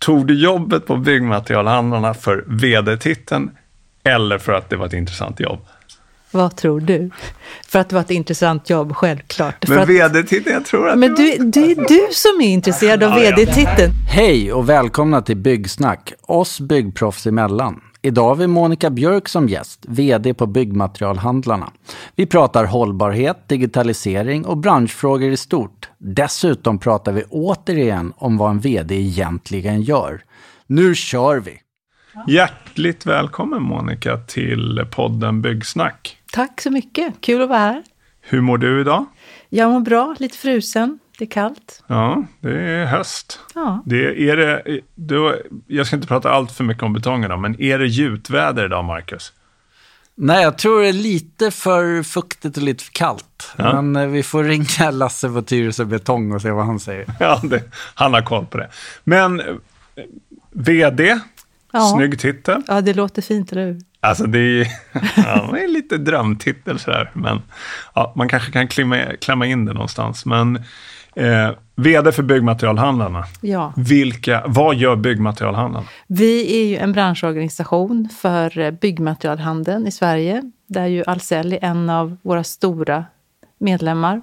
Tog du jobbet på byggmaterialhandlarna för vd-titeln eller för att det var ett intressant jobb? Vad tror du? För att det var ett intressant jobb, självklart. Men vd-titeln, jag tror att Men du, det är du som är intresserad av vd-titeln. Hej och välkomna till Byggsnack, oss byggproffs emellan. Idag har vi Monica Björk som gäst, VD på Byggmaterialhandlarna. Vi pratar hållbarhet, digitalisering och branschfrågor i stort. Dessutom pratar vi återigen om vad en VD egentligen gör. Nu kör vi! Hjärtligt välkommen Monica till podden Byggsnack. Tack så mycket, kul att vara här. Hur mår du idag? Jag mår bra, lite frusen. Det är kallt. Ja, det är höst. Ja. Det är det, då, jag ska inte prata allt för mycket om betongerna, men är det gjutväder idag, Marcus? Nej, jag tror det är lite för fuktigt och lite för kallt. Ja. Men eh, vi får ringa Lasse på Tyresö Betong och se vad han säger. Ja, det, han har koll på det. Men eh, VD, Ja. snygg titel. ja, det låter fint, eller hur? Alltså det är, ja, det är lite drömtitel sådär. Men ja, man kanske kan klämma, klämma in det någonstans. Men eh, VD för byggmaterialhandlarna. Ja. Vilka, vad gör byggmaterialhandlarna? Vi är ju en branschorganisation för eh, byggmaterialhandeln i Sverige. Där ju Ahlsell är en av våra stora medlemmar.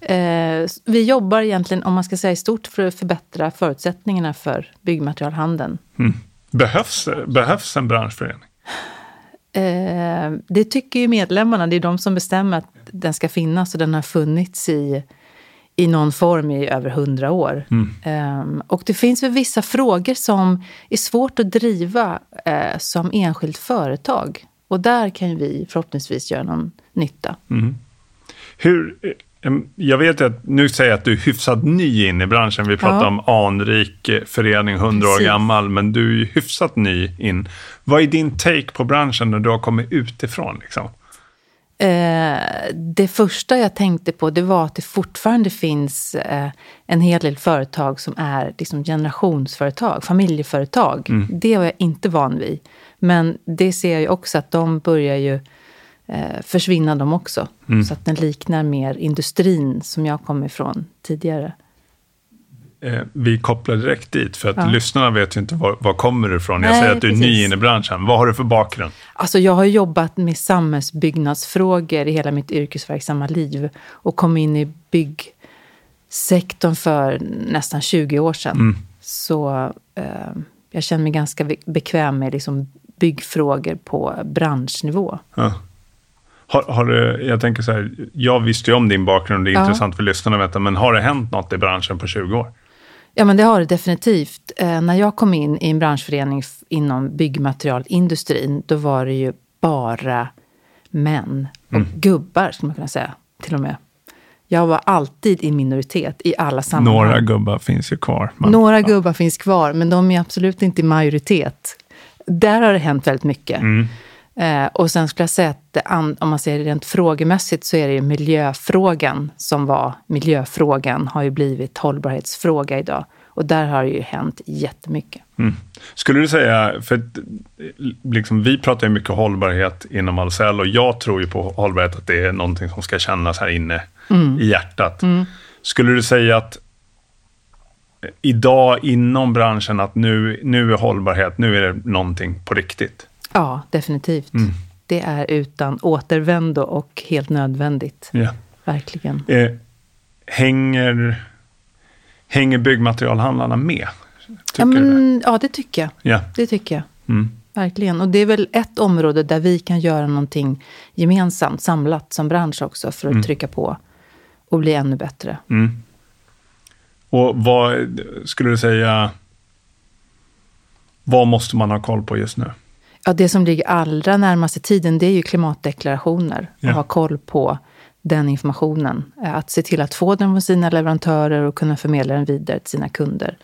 Eh, vi jobbar egentligen, om man ska säga i stort, för att förbättra förutsättningarna för byggmaterialhandeln. Behövs, behövs en branschförening? Eh, det tycker ju medlemmarna, det är de som bestämmer att den ska finnas och den har funnits i, i någon form i över hundra år. Eh, och det finns väl vissa frågor som är svårt att driva eh, som enskilt företag. Och där kan vi förhoppningsvis göra någon nytta. Hur, eh, jag vet att, nu säger jag att du är hyfsat ny in i branschen. Vi pratar Ja. om anrik eh, förening, 100 år gammal, men du är hyfsat ny in. Vad är din take på branschen när du har kommit utifrån? Liksom? Eh, det första jag tänkte på det var att det fortfarande finns eh, en hel del företag som är liksom generationsföretag, familjeföretag. Det var jag inte van vid. Men det ser jag ju också att de börjar ju eh, försvinna de också. Så att den liknar mer industrin som jag kom ifrån tidigare. Eh, vi kopplar direkt dit, för att Ja. lyssnarna vet ju inte var, var kommer du ifrån. Jag Nej, säger att du är ny precis. in i branschen. Vad har du för bakgrund? Alltså jag har jobbat med samhällsbyggnadsfrågor i hela mitt yrkesverksamma liv och kom in i byggsektorn för nästan 20 år sedan. Så eh, jag känner mig ganska be- bekväm med liksom byggfrågor på branschnivå. Ja. Har, har du, jag tänker så här, jag visste ju om din bakgrund, det är Ja. intressant för lyssnarna att veta, men har det hänt något i branschen på 20 år? Ja, men det har det definitivt. Eh, när jag kom in i en branschförening inom byggmaterialindustrin, då var det ju bara män och gubbar, skulle man kunna säga, till och med. Jag var alltid i minoritet i alla sammanhang. Några gubbar finns ju kvar. men- Några gubbar finns kvar, men de är absolut inte i majoritet. Där har det hänt väldigt mycket. Eh, och sen skulle jag säga att om man ser det rent frågemässigt så är det ju miljöfrågan som var miljöfrågan har ju blivit hållbarhetsfråga idag. Och där har det ju hänt jättemycket. Mm. Skulle du säga, för liksom, vi pratar ju mycket hållbarhet inom Ahlsell och jag tror ju på hållbarhet att det är någonting som ska kännas här inne i hjärtat. Skulle du säga att idag inom branschen att nu, nu är hållbarhet, nu är det någonting på riktigt? Ja, definitivt. Det är utan återvändo och helt nödvändigt. Ja. Verkligen. Eh, hänger, hänger byggmaterialhandlarna med? Tycker Ja, du det? men, ja, det tycker jag. Ja. Det tycker jag. Mm. Verkligen. Och det är väl ett område där vi kan göra någonting gemensamt, samlat som bransch också, för att trycka på och bli ännu bättre. Mm. Och vad skulle du säga, vad måste man ha koll på just nu? Ja, det som ligger allra närmast i tiden, det är ju klimatdeklarationer. Ja. Och ha koll på den informationen. Eh, Att se till att få den från sina leverantörer och kunna förmedla den vidare till sina kunder.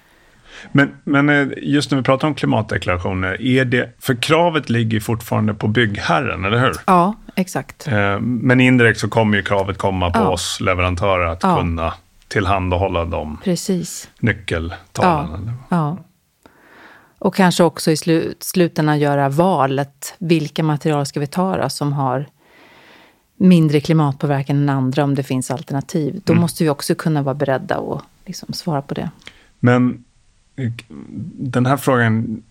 Men, men eh, just när vi pratar om klimatdeklarationer, är det, för kravet ligger fortfarande på byggherren, eller hur? Ja, exakt. Eh, Men indirekt så kommer ju kravet komma på Ja. oss leverantörer att Ja. kunna tillhandahålla de Precis. nyckeltalen. Ja. Och kanske också i slu- slutändan göra valet. Vilka material ska vi ta då, som har mindre klimatpåverkan än andra om det finns alternativ. Då måste vi också kunna vara beredda att liksom svara på det. Men den här frågan,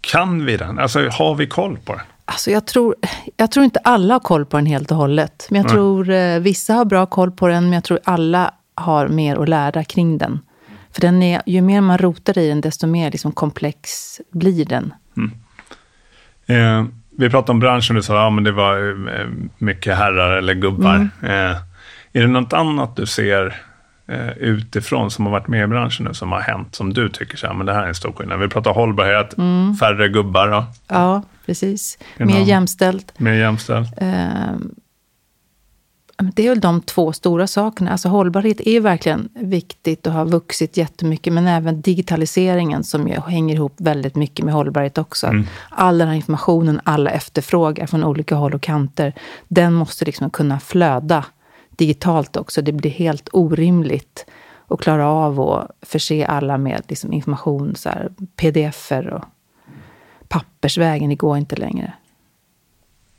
kan vi den? Alltså har vi koll på den? Alltså jag, tror, jag tror inte alla har koll på den helt och hållet. Men jag mm. tror eh, vissa har bra koll på den, men jag tror alla har mer att lära kring den. För den är, ju mer man rotar i den, desto mer liksom komplex blir den. Mm. Eh, vi pratade om branschen, du sa att ja, det var eh, mycket herrar eller gubbar. Mm. Eh, är det något annat du ser eh, utifrån som har varit med i branschen nu som har hänt som du tycker så här, men det här är en stor skillnad? Vi pratar hållbarhet, mm. färre gubbar. Då. Ja, precis. Mer jämställt. Mer jämställt. Det är väl de två stora sakerna. Alltså hållbarhet är verkligen viktigt och har vuxit jättemycket. Men även digitaliseringen som ju hänger ihop väldigt mycket med hållbarhet också. Mm. All den här informationen alla efterfrågar från olika håll och kanter. Den måste liksom kunna flöda digitalt också. Det blir helt orimligt att klara av att förse alla med liksom information, så här, pdf-er och pappersvägen. Det går inte längre.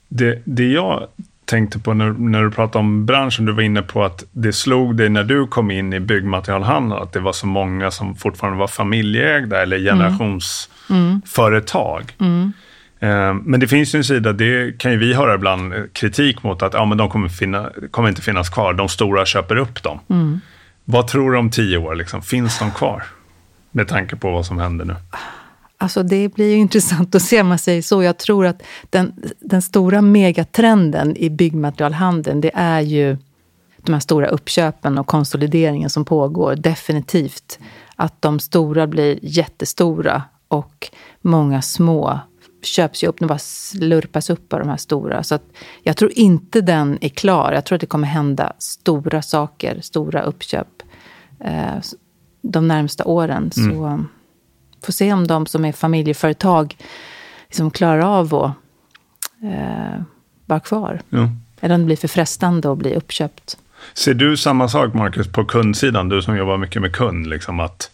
Det, det jag tänkte på när, när du pratade om branschen, du var inne på att det slog dig när du kom in i byggmaterialhandeln att det var så många som fortfarande var familjeägda eller generationsföretag. Mm. Mm. Men det finns ju en sida, det kan ju vi höra ibland kritik mot att ja, men de kommer, finna, kommer inte finnas kvar, de stora köper upp dem. Mm. Vad tror du om tio år, liksom? finns de kvar? Med tanke på vad som händer nu. Alltså det blir ju intressant att se om man säger så. Jag tror att den, den stora megatrenden i byggmaterialhandeln, det är ju de här stora uppköpen och konsolideringen som pågår. Definitivt. Att de stora blir jättestora och många små köps ju upp, de bara slurpas upp av de här stora. Så jag tror inte den är klar. Jag tror att det kommer hända stora saker, stora uppköp eh, de närmsta åren. Mm. Så får se om de som är familjeföretag liksom klarar av att eh, vara kvar. Ja. Eller om det blir för frestande att bli uppköpt. Ser du samma sak, Marcus, på kundsidan? Du som jobbar mycket med kund, liksom att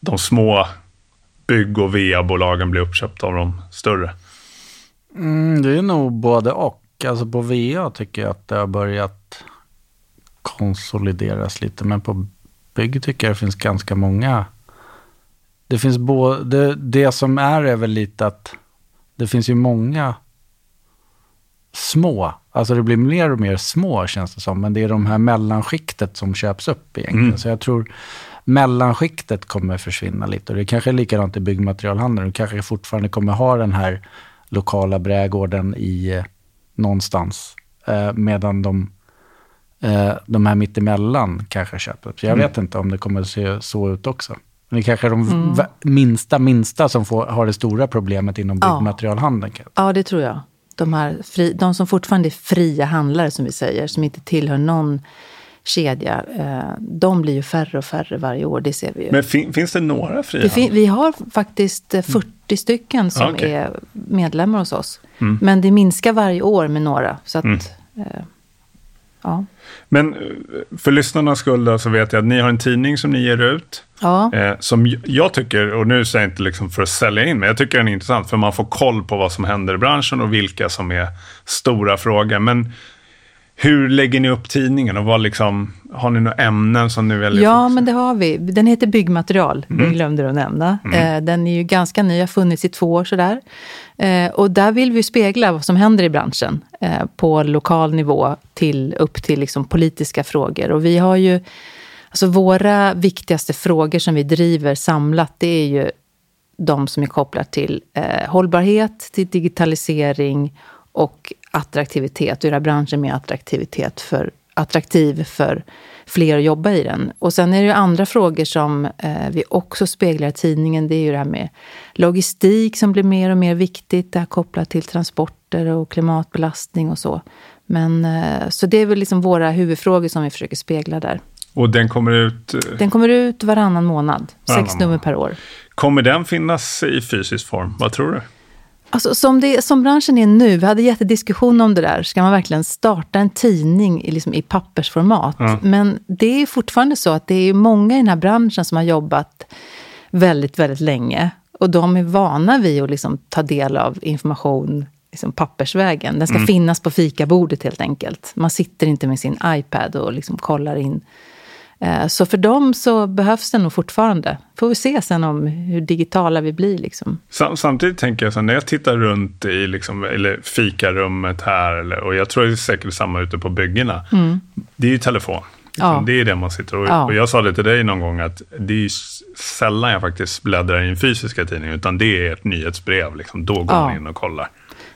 de små bygg och VA-bolagen blir uppköpta av de större? Mm, det är nog både och. Alltså på VA tycker jag att det har börjat konsolideras lite, men på bygg tycker jag det finns ganska många det finns både, det som är är väl lite att det finns ju många små, alltså det blir mer och mer små känns det som, men det är de här mellanskiktet som köps upp egentligen. Mm. Så jag tror mellanskiktet kommer försvinna lite och det kanske är likadant i byggmaterialhandeln. Du kanske fortfarande kommer ha den här lokala brädgården i eh, någonstans, eh, medan de, eh, de här mittemellan kanske köper upp. Så jag mm. vet inte om det kommer att se så ut också. Men det är kanske de mm. minsta, minsta som får, har det stora problemet inom byggmaterialhandeln. Ja. ja, det tror jag. De, här fri, de som fortfarande är fria handlare, som vi säger, som inte tillhör någon kedja, eh, de blir ju färre och färre varje år. Det ser vi ju. Men fin, finns det några fria? Det fin, vi har faktiskt 40 mm. stycken som okay. är medlemmar hos oss. Mm. Men det minskar varje år med några. Så att, mm. Ja. Men eh, för lyssnarnas skull då, så vet jag att ni har en tidning som ni ger ut. Ja. Eh, som jag tycker, och nu säger jag inte liksom för att sälja in, men jag tycker den är intressant. För man får koll på vad som händer i branschen och vilka som är stora frågor. Men hur lägger ni upp tidningen och vad liksom, har ni några ämnen som nu väljer? Ja, men det har vi. Den heter Byggmaterial, mm. det glömde du att nämna. Mm. Eh, den är ju ganska ny, har funnits i två år sådär. Eh, och där vill vi spegla vad som händer i branschen eh, på lokal nivå till, upp till liksom politiska frågor. Och vi har ju, alltså våra viktigaste frågor som vi driver samlat, det är ju de som är kopplade till hållbarhet, till digitalisering och attraktivitet, göra branschen mer attraktivitet för, attraktiv för fler att jobba i den. Och sen är det ju andra frågor som eh, vi också speglar i tidningen. Det är ju det här med logistik som blir mer och mer viktigt. Det här kopplat till transporter och klimatbelastning och så. Men, eh, så det är väl liksom våra huvudfrågor som vi försöker spegla där. Och den kommer ut? Eh, den kommer ut varannan månad. Varannan sex nummer per år. Kommer den finnas i fysisk form? Vad tror du? Alltså, som, det, som branschen är nu, vi hade jättediskussion om det där. Ska man verkligen starta en tidning i, liksom, i pappersformat? Mm. Men det är fortfarande så att det är många i den här branschen som har jobbat väldigt, väldigt länge. Och de är vana vid att liksom, ta del av information liksom, pappersvägen. Den ska mm. finnas på fikabordet helt enkelt. Man sitter inte med sin iPad och liksom, kollar in så för dem så behövs det nog fortfarande. Får vi se sen om hur digitala vi blir. Liksom. Samtidigt tänker jag så när jag tittar runt i liksom, eller fikarummet här, eller, och jag tror det är säkert samma ute på byggena. Mm. Det är ju telefon. Liksom, ja. Det är det man sitter och, ja. och jag sa det till dig någon gång att det är sällan jag faktiskt bläddrar i en fysiska tidning, utan det är ett nyhetsbrev. Liksom, då går ja. man in och kollar.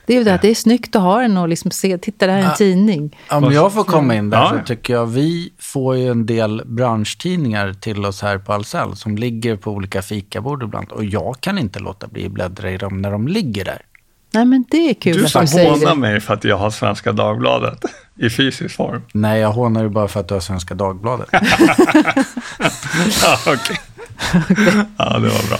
Det är ju det att det är snyggt att ha den och liksom se, titta det här är en tidning. Om jag får komma in där ja. så tycker jag vi får ju en del branschtidningar till oss här på Ahlsell som ligger på olika fikabord ibland. Och jag kan inte låta bli att bläddra i dem när de ligger där. Nej men det är kul du att du säger det. Du hånar mig för att jag har Svenska Dagbladet i fysisk form. Nej, jag hånar dig bara för att du har Svenska Dagbladet. ja, okej. Okay. ja, det var bra.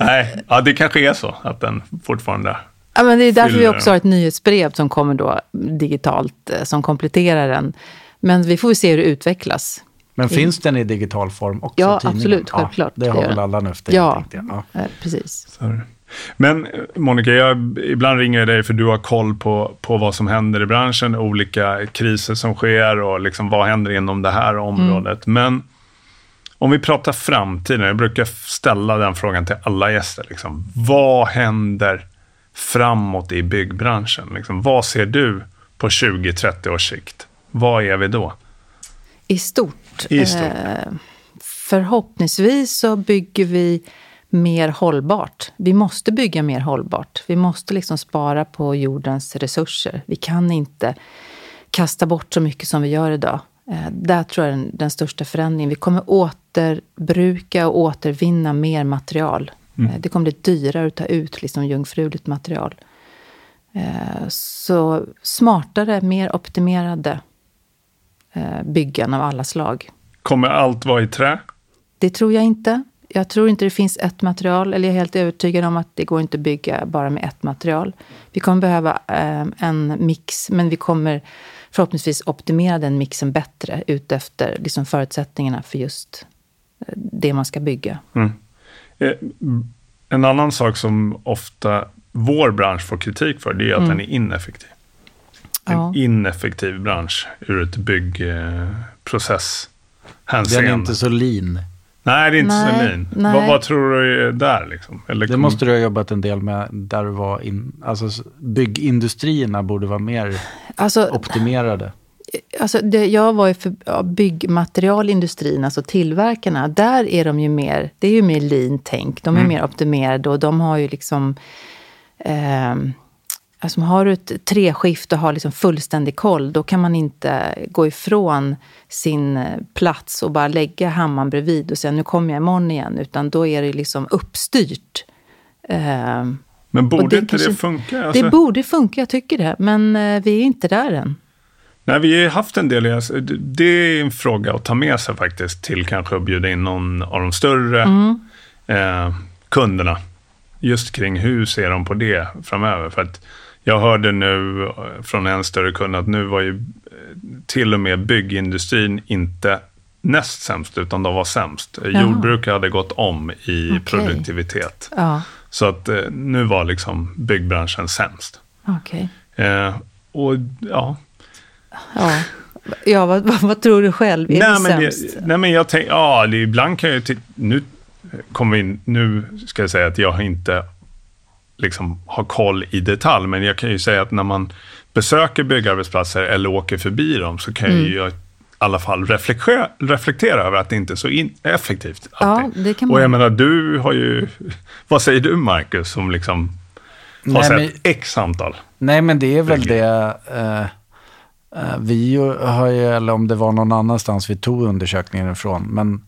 Nej, ja, det kanske är så att den fortfarande Ja, men det är därför vi också har ett nyhetsbrev som kommer då digitalt, eh, som kompletterar den. Men vi får se hur det utvecklas. Men finns den i digital form också? Ja, absolut. Självklart. Ja, det har väl alla nu efter ja, ja, eh, precis. Sorry. Men eh, Monica, jag, ibland ringer jag dig för du har koll på, på vad som händer i branschen, olika kriser som sker och liksom vad händer inom det här området. Mm. Men om vi pratar framtiden, jag brukar ställa den frågan till alla gäster. Liksom, vad händer framåt i byggbranschen? Liksom, vad ser du på 20-30 års sikt? Vad är vi då? I stort? I stort. Eh, förhoppningsvis så bygger vi mer hållbart. Vi måste bygga mer hållbart. Vi måste liksom spara på jordens resurser. Vi kan inte kasta bort så mycket som vi gör idag. Eh, där tror jag är den, den största förändringen. Vi kommer återbruka och återvinna mer material. Mm. Eh, det kommer bli dyrare att ta ut liksom jungfruligt material. Eh, så smartare, mer optimerade eh, byggen av alla slag. Kommer allt vara i trä? Det tror jag inte. Jag tror inte det finns ett material, eller jag är helt övertygad om att det går inte att bygga bara med ett material. Vi kommer behöva en mix, men vi kommer förhoppningsvis optimera den mixen bättre utefter liksom förutsättningarna för just det man ska bygga. Mm. Eh, en annan sak som ofta vår bransch får kritik för, det är att mm. den är ineffektiv. En ineffektiv bransch ur ett byggprocesshänseende. Den är inte så lean. Nej, det är inte nej, så lean. Vad, vad, tror du är där? Liksom? Eller det måste du ha jobbat en del med där du var in, alltså byggindustrierna borde vara mer alltså, optimerade. Alltså det, jag var ju för ja, byggmaterialindustrin, alltså tillverkarna. Där är de ju mer, det är ju mer lean-tänk. De är mm. mer optimerade och de har ju liksom... Eh, alltså har du ett treskift och har liksom fullständig koll, då kan man inte gå ifrån sin plats och bara lägga hammaren bredvid och säga nu kommer jag imorgon igen. Utan då är det liksom uppstyrt. Eh, men borde det inte kanske, det funka? Alltså... Det borde funka, jag tycker det. Men eh, vi är inte där än. Nej, vi har haft en del. Det är en fråga att ta med sig faktiskt till kanske att bjuda in någon av de större mm. eh, kunderna. Just kring hur ser de på det framöver. För att jag hörde nu från en större kund att nu var ju eh, till och med byggindustrin inte näst sämst, utan de var sämst. Jaha. Jordbruk hade gått om i okay. produktivitet. Ja. Så att eh, nu var liksom byggbranschen sämst. Okay. Eh, och ja, Ja, ja vad, vad, tror du själv? Är nej, men det, nej, men jag tänker, ja, det, ibland kan jag nu kommer in, nu ska jag säga att jag inte liksom har koll i detalj, men jag kan ju säga att när man besöker byggarbetsplatser eller åker förbi dem så kan mm. jag i alla fall reflektera, reflektera över att det inte är så in, effektivt. Ja, det kan man. Och jag menar, du har ju, vad säger du Marcus, som liksom har nej, sett men, x antal? Nej, men det är väl det. Uh, vi har ju, eller om det var någon annanstans vi tog undersökningen ifrån, men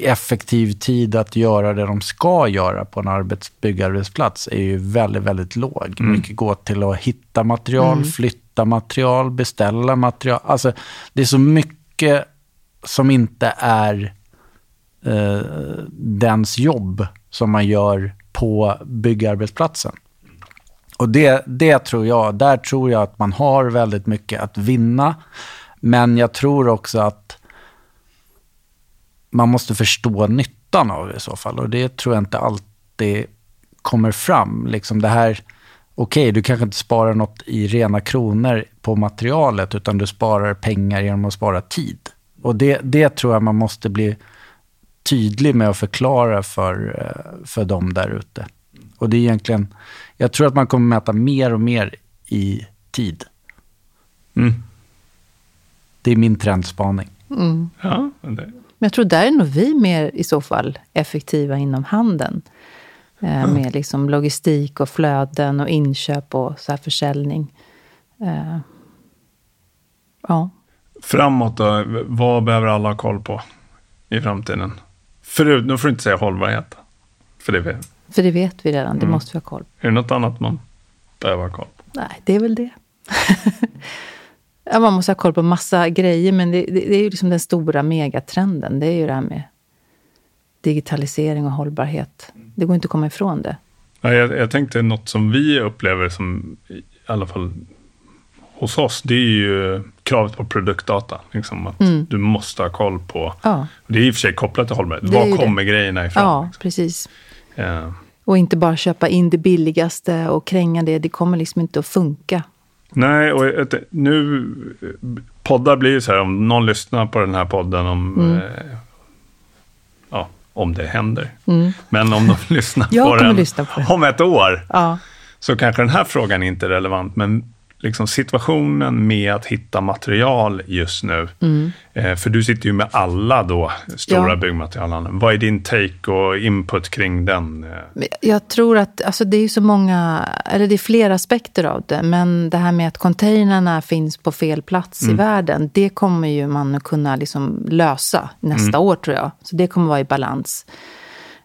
effektiv tid att göra det de ska göra på en arbets, byggarbetsplats är ju väldigt, väldigt låg. Mm. Mycket går till att hitta material, mm. flytta material, beställa material. Alltså, det är så mycket som inte är eh, dens jobb som man gör på byggarbetsplatsen. Och det, det tror jag, där tror jag att man har väldigt mycket att vinna. Men jag tror också att man måste förstå nyttan av det i så fall. Och det tror jag inte alltid kommer fram. Liksom det här, okej, okay, du kanske inte sparar något i rena kronor på materialet, utan du sparar pengar genom att spara tid. Och det, det tror jag man måste bli tydlig med att förklara för, eh, för dem där ute. Och det är egentligen, jag tror att man kommer mäta mer och mer i tid. Mm. Det är min trendspaning. Mm. Ja, det. Men jag tror där är nog vi mer i så fall effektiva inom handeln. Eh, med liksom logistik och flöden och inköp och så här försäljning. Eh, ja. Framåt då, vad behöver alla ha koll på i framtiden? Förut, nu får du inte säga hållbarhet. För det. För det vet vi redan, det Mm. måste vi ha koll på. Är det något annat man behöver ha koll på? Nej, det är väl det. ja, man måste ha koll på massa grejer, men det, det, det är ju liksom den stora megatrenden. Det är ju det här med digitalisering och hållbarhet. Det går inte att komma ifrån det. Ja, jag, jag tänkte något som vi upplever som, i alla fall hos oss, det är ju kravet på produktdata. Liksom att Mm. Du måste ha koll på, Ja, det är i och för sig kopplat till hållbarhet, Det var kommer grejerna ifrån? ja precis. Eh, Och inte bara köpa in det billigaste och kränga det. Det kommer liksom inte att funka. nej, och ett, nu, poddar blir ju så här, om någon lyssnar på den här podden om, Mm. eh, ja, om det händer. Mm. Men om de lyssnar på den lyssna på om ett år, Ja, så kanske den här frågan inte är relevant, men liksom situationen med att hitta material just nu. Eh, för du sitter ju med alla då stora Mm. Ja. byggmaterialhandeln. Vad är din take och input kring den? eh? Jag tror att alltså det är så många, eller det är flera aspekter av det. Men det här med att containrarna finns på fel plats i världen. Det kommer ju man kunna liksom lösa nästa år tror jag. Så det kommer vara i balans.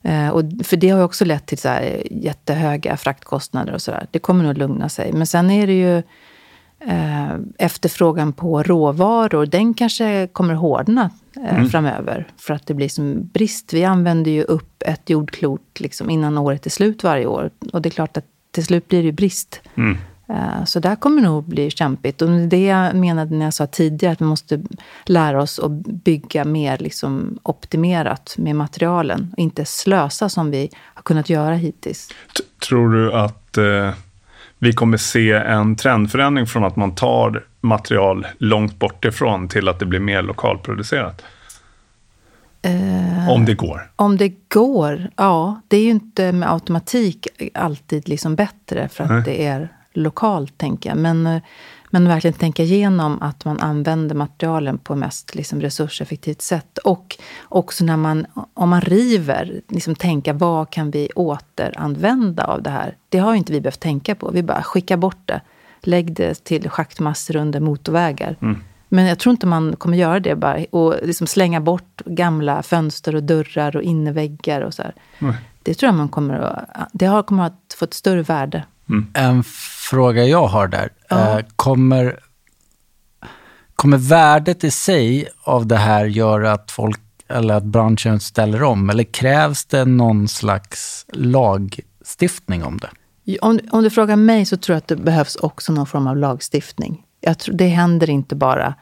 Eh, och för det har ju också lett till så jättehöga fraktkostnader och sådär. Det kommer nog lugna sig. Men sen är det ju eh, efterfrågan på råvaror. Den kanske kommer hårdna eh, framöver. För att det blir som brist. Vi använder ju upp ett jordklot liksom innan året är slut varje år. Och det är klart att till slut blir det ju brist. Mm. Eh, Så där kommer det nog bli kämpigt. Och det jag menade när jag sa tidigare, att vi måste lära oss att bygga mer liksom optimerat med materialen. Och inte slösa som vi har kunnat göra hittills. T- Tror du att eh, vi kommer se en trendförändring från att man tar material långt bort ifrån till att det blir mer lokalproducerat? Eh, Om det går. Om det går, ja. Det är ju inte med automatik alltid liksom bättre för att Nej. det är lokalt, tänker jag. Men, eh, men verkligen tänka igenom att man använder materialen på mest liksom, resurseffektivt sätt. Och också när man, om man river, liksom tänka vad kan vi återanvända av det här? Det har ju inte vi behövt tänka på. Vi bara skickar bort det. Lägg det till schaktmassor under motorvägar. Men jag tror inte man kommer göra det bara. Och liksom slänga bort gamla fönster och dörrar och innerväggar och så. Det tror jag man kommer att... Det har, kommer att få ett större värde. En fråga jag har där. Eh, kommer, kommer värdet i sig av det här göra att folk eller att branschen ställer om? Eller krävs det någon slags lagstiftning om det? Om, om du frågar mig så tror jag att det behövs också någon form av lagstiftning. Jag tror, det händer inte bara...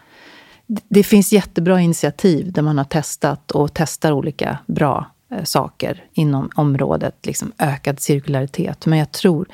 Det- finns jättebra initiativ där man har testat och testar olika bra eh, saker inom området, liksom ökad cirkularitet. Men jag tror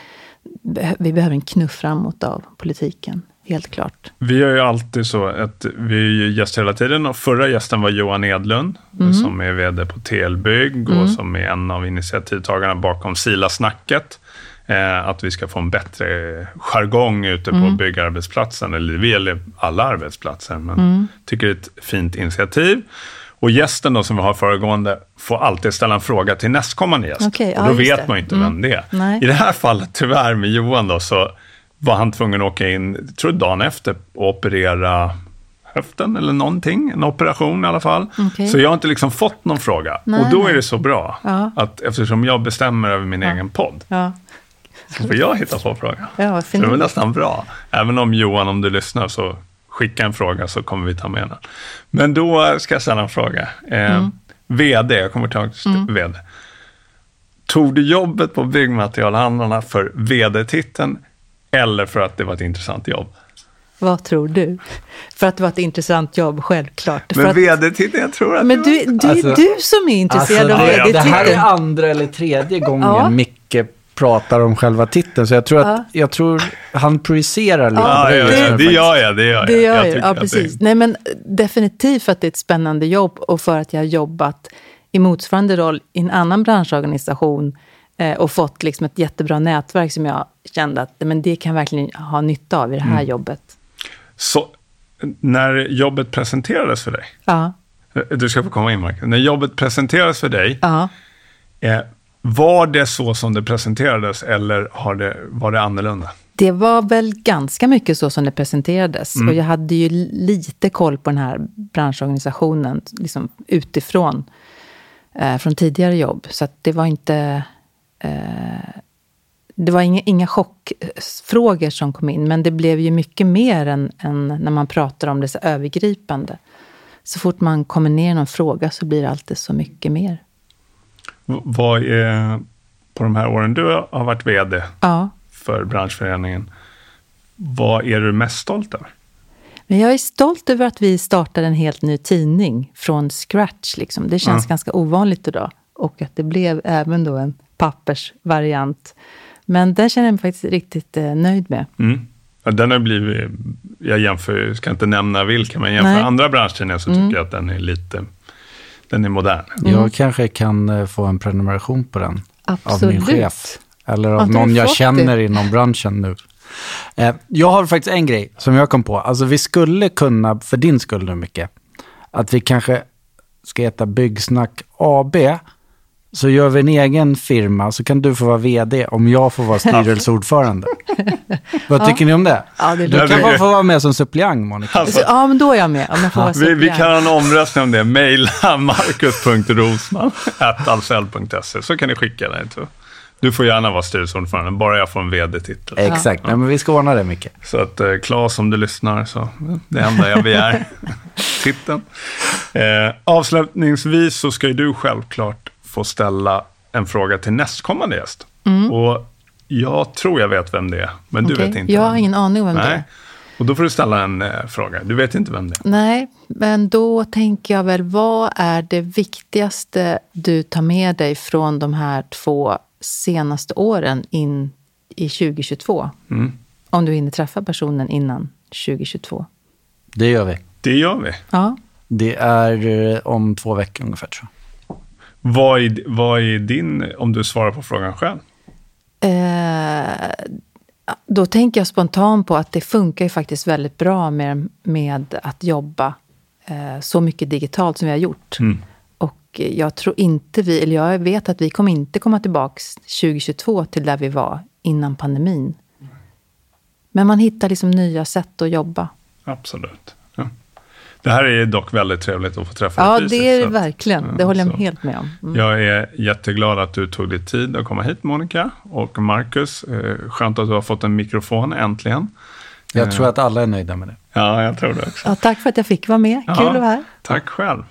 vi behöver en knuff framåt av politiken, helt klart. Vi gör ju alltid så att vi är ju gäst hela tiden och förra gästen var Johan Edlund som är vd på TL-bygg och som är en av initiativtagarna bakom Sila-snacket. Eh, att vi ska få en bättre jargong ute på byggarbetsplatsen, eller vi gäller alla arbetsplatser, men tycker det är ett fint initiativ. Och gästen då som vi har föregående får alltid ställa en fråga till nästkommande gäst. Okej, och ja, då just vet det. man ju inte Mm. vem det är. Nej. I det här fallet, tyvärr med Johan då, så var han tvungen att åka in, jag tror dagen efter, och operera höften eller någonting. En operation i alla fall. Okej. Så jag har inte liksom fått någon fråga. Nej, och då är nej. det så bra Ja. att eftersom jag bestämmer över min egen podd Ja, så får jag hitta på frågan. ja det var nästan bra. Även om Johan, om du lyssnar, så skicka en fråga så kommer vi ta med den. Men då ska jag ställa en fråga. Eh, Mm. VD, jag kommer tillbaka till VD. Tog du jobbet på byggmaterialhandlarna för VD-titeln eller för att det var ett intressant jobb? Vad tror du? För att det var ett intressant jobb, självklart. Men VD-titeln, jag tror att men det du, du, Alltså- är du som är intresserad Alltså, av det, det här är VD-titeln. andra eller tredje gången Ja. Micke pratar om själva titeln. Så jag tror, att, jag tror han projicerar lite Ja, ja, det faktiskt. gör jag. Det gör jag. Det gör jag jag, ja precis. Det, Nej men definitivt för att det är ett spännande jobb och för att jag har jobbat i motsvarande roll i en annan branschorganisation eh, och fått liksom ett jättebra nätverk som jag kände att men det kan verkligen ha nytta av i det här Mm. jobbet. så, när jobbet presenterades för dig, Ja, du ska få komma in Marcus, när jobbet presenterades för dig, ja. eh, var det så som det presenterades eller har det, var det annorlunda? Det var väl ganska mycket så som det presenterades. Och jag hade ju lite koll på den här branschorganisationen liksom utifrån, eh, från tidigare jobb. Så det var inte... Eh, det var inga, inga chockfrågor som kom in, men det blev ju mycket mer än, än när man pratar om det så övergripande. Så fort man kommer ner i någon fråga så blir det alltid så mycket mer. Vad är, på de här åren du har varit vd Ja. för branschföreningen, vad är du mest stolt över? Men jag är stolt över att vi startade en helt ny tidning från scratch. Liksom. Det känns Ja. ganska ovanligt idag. Och att det blev även då en pappersvariant. Men den känner jag mig faktiskt riktigt eh, nöjd med. Mm. Ja, den har blivit, jag jämför, jag ska inte nämna vilka, men jämför Nej. Mm. andra branscher så tycker jag att den är lite, den är modern. Jag kanske kan eh, få en prenumeration på den av min Absolut. chef. Eller av någon jag känner det? inom branschen nu. Eh, jag har faktiskt en grej som jag kom på. Alltså vi skulle kunna, för din skull nu mycket, att vi kanske ska heta Byggsnack AB. Så gör vi en egen firma så kan du få vara vd om jag får vara styrelseordförande. Vad tycker ni om det? Ja, det Du kan bara få vara med som suppleant, Monica. Alltså, Så, ja, men då är jag med. Om jag får vara vi, vi kan ha en omröstning om det. Maila marcus.rosman.alsell.se så kan ni skicka det. till- Du får gärna vara styrelseordförande, bara jag får en vd-titel. Exakt, Nej, men vi ska ordna det mycket. Så att eh, Claes, om du lyssnar, så det enda jag begär, titeln. Eh, avslutningsvis så ska ju du självklart få ställa en fråga till nästkommande gäst. Och jag tror jag vet vem det är, men du Okej. vet inte. Jag har det ingen aning om vem det Nej. är. Och då får du ställa en eh, fråga. Du vet inte vem det är. Nej, men då tänker jag väl, vad är det viktigaste du tar med dig från de här två senaste åren in i 2022? Mm. Om du hinner träffa personen innan 2022. Det gör vi. Det gör vi. Ja. Det är eh, om två veckor ungefär tror jag. Vad är, vad är din, om du svarar på frågan själv? Eh, då tänker jag spontant på att det funkar ju faktiskt väldigt bra med, med att jobba eh, så mycket digitalt som vi har gjort. Mm. Och jag tror inte vi, eller jag vet att vi kommer inte komma tillbaka 2022 till där vi var innan pandemin. Men man hittar liksom nya sätt att jobba. Absolut. Det här är dock väldigt trevligt att få träffa Ja, dig det är det verkligen. Det ja, håller jag så. helt med om. Mm. Jag är jätteglad att du tog dig tid att komma hit, Monica. Och Marcus, eh, skönt att du har fått en mikrofon äntligen. Jag tror att alla är nöjda med det. Ja, jag tror det också. Ja, tack för att jag fick vara med. Kul Ja, att vara här. Tack själv.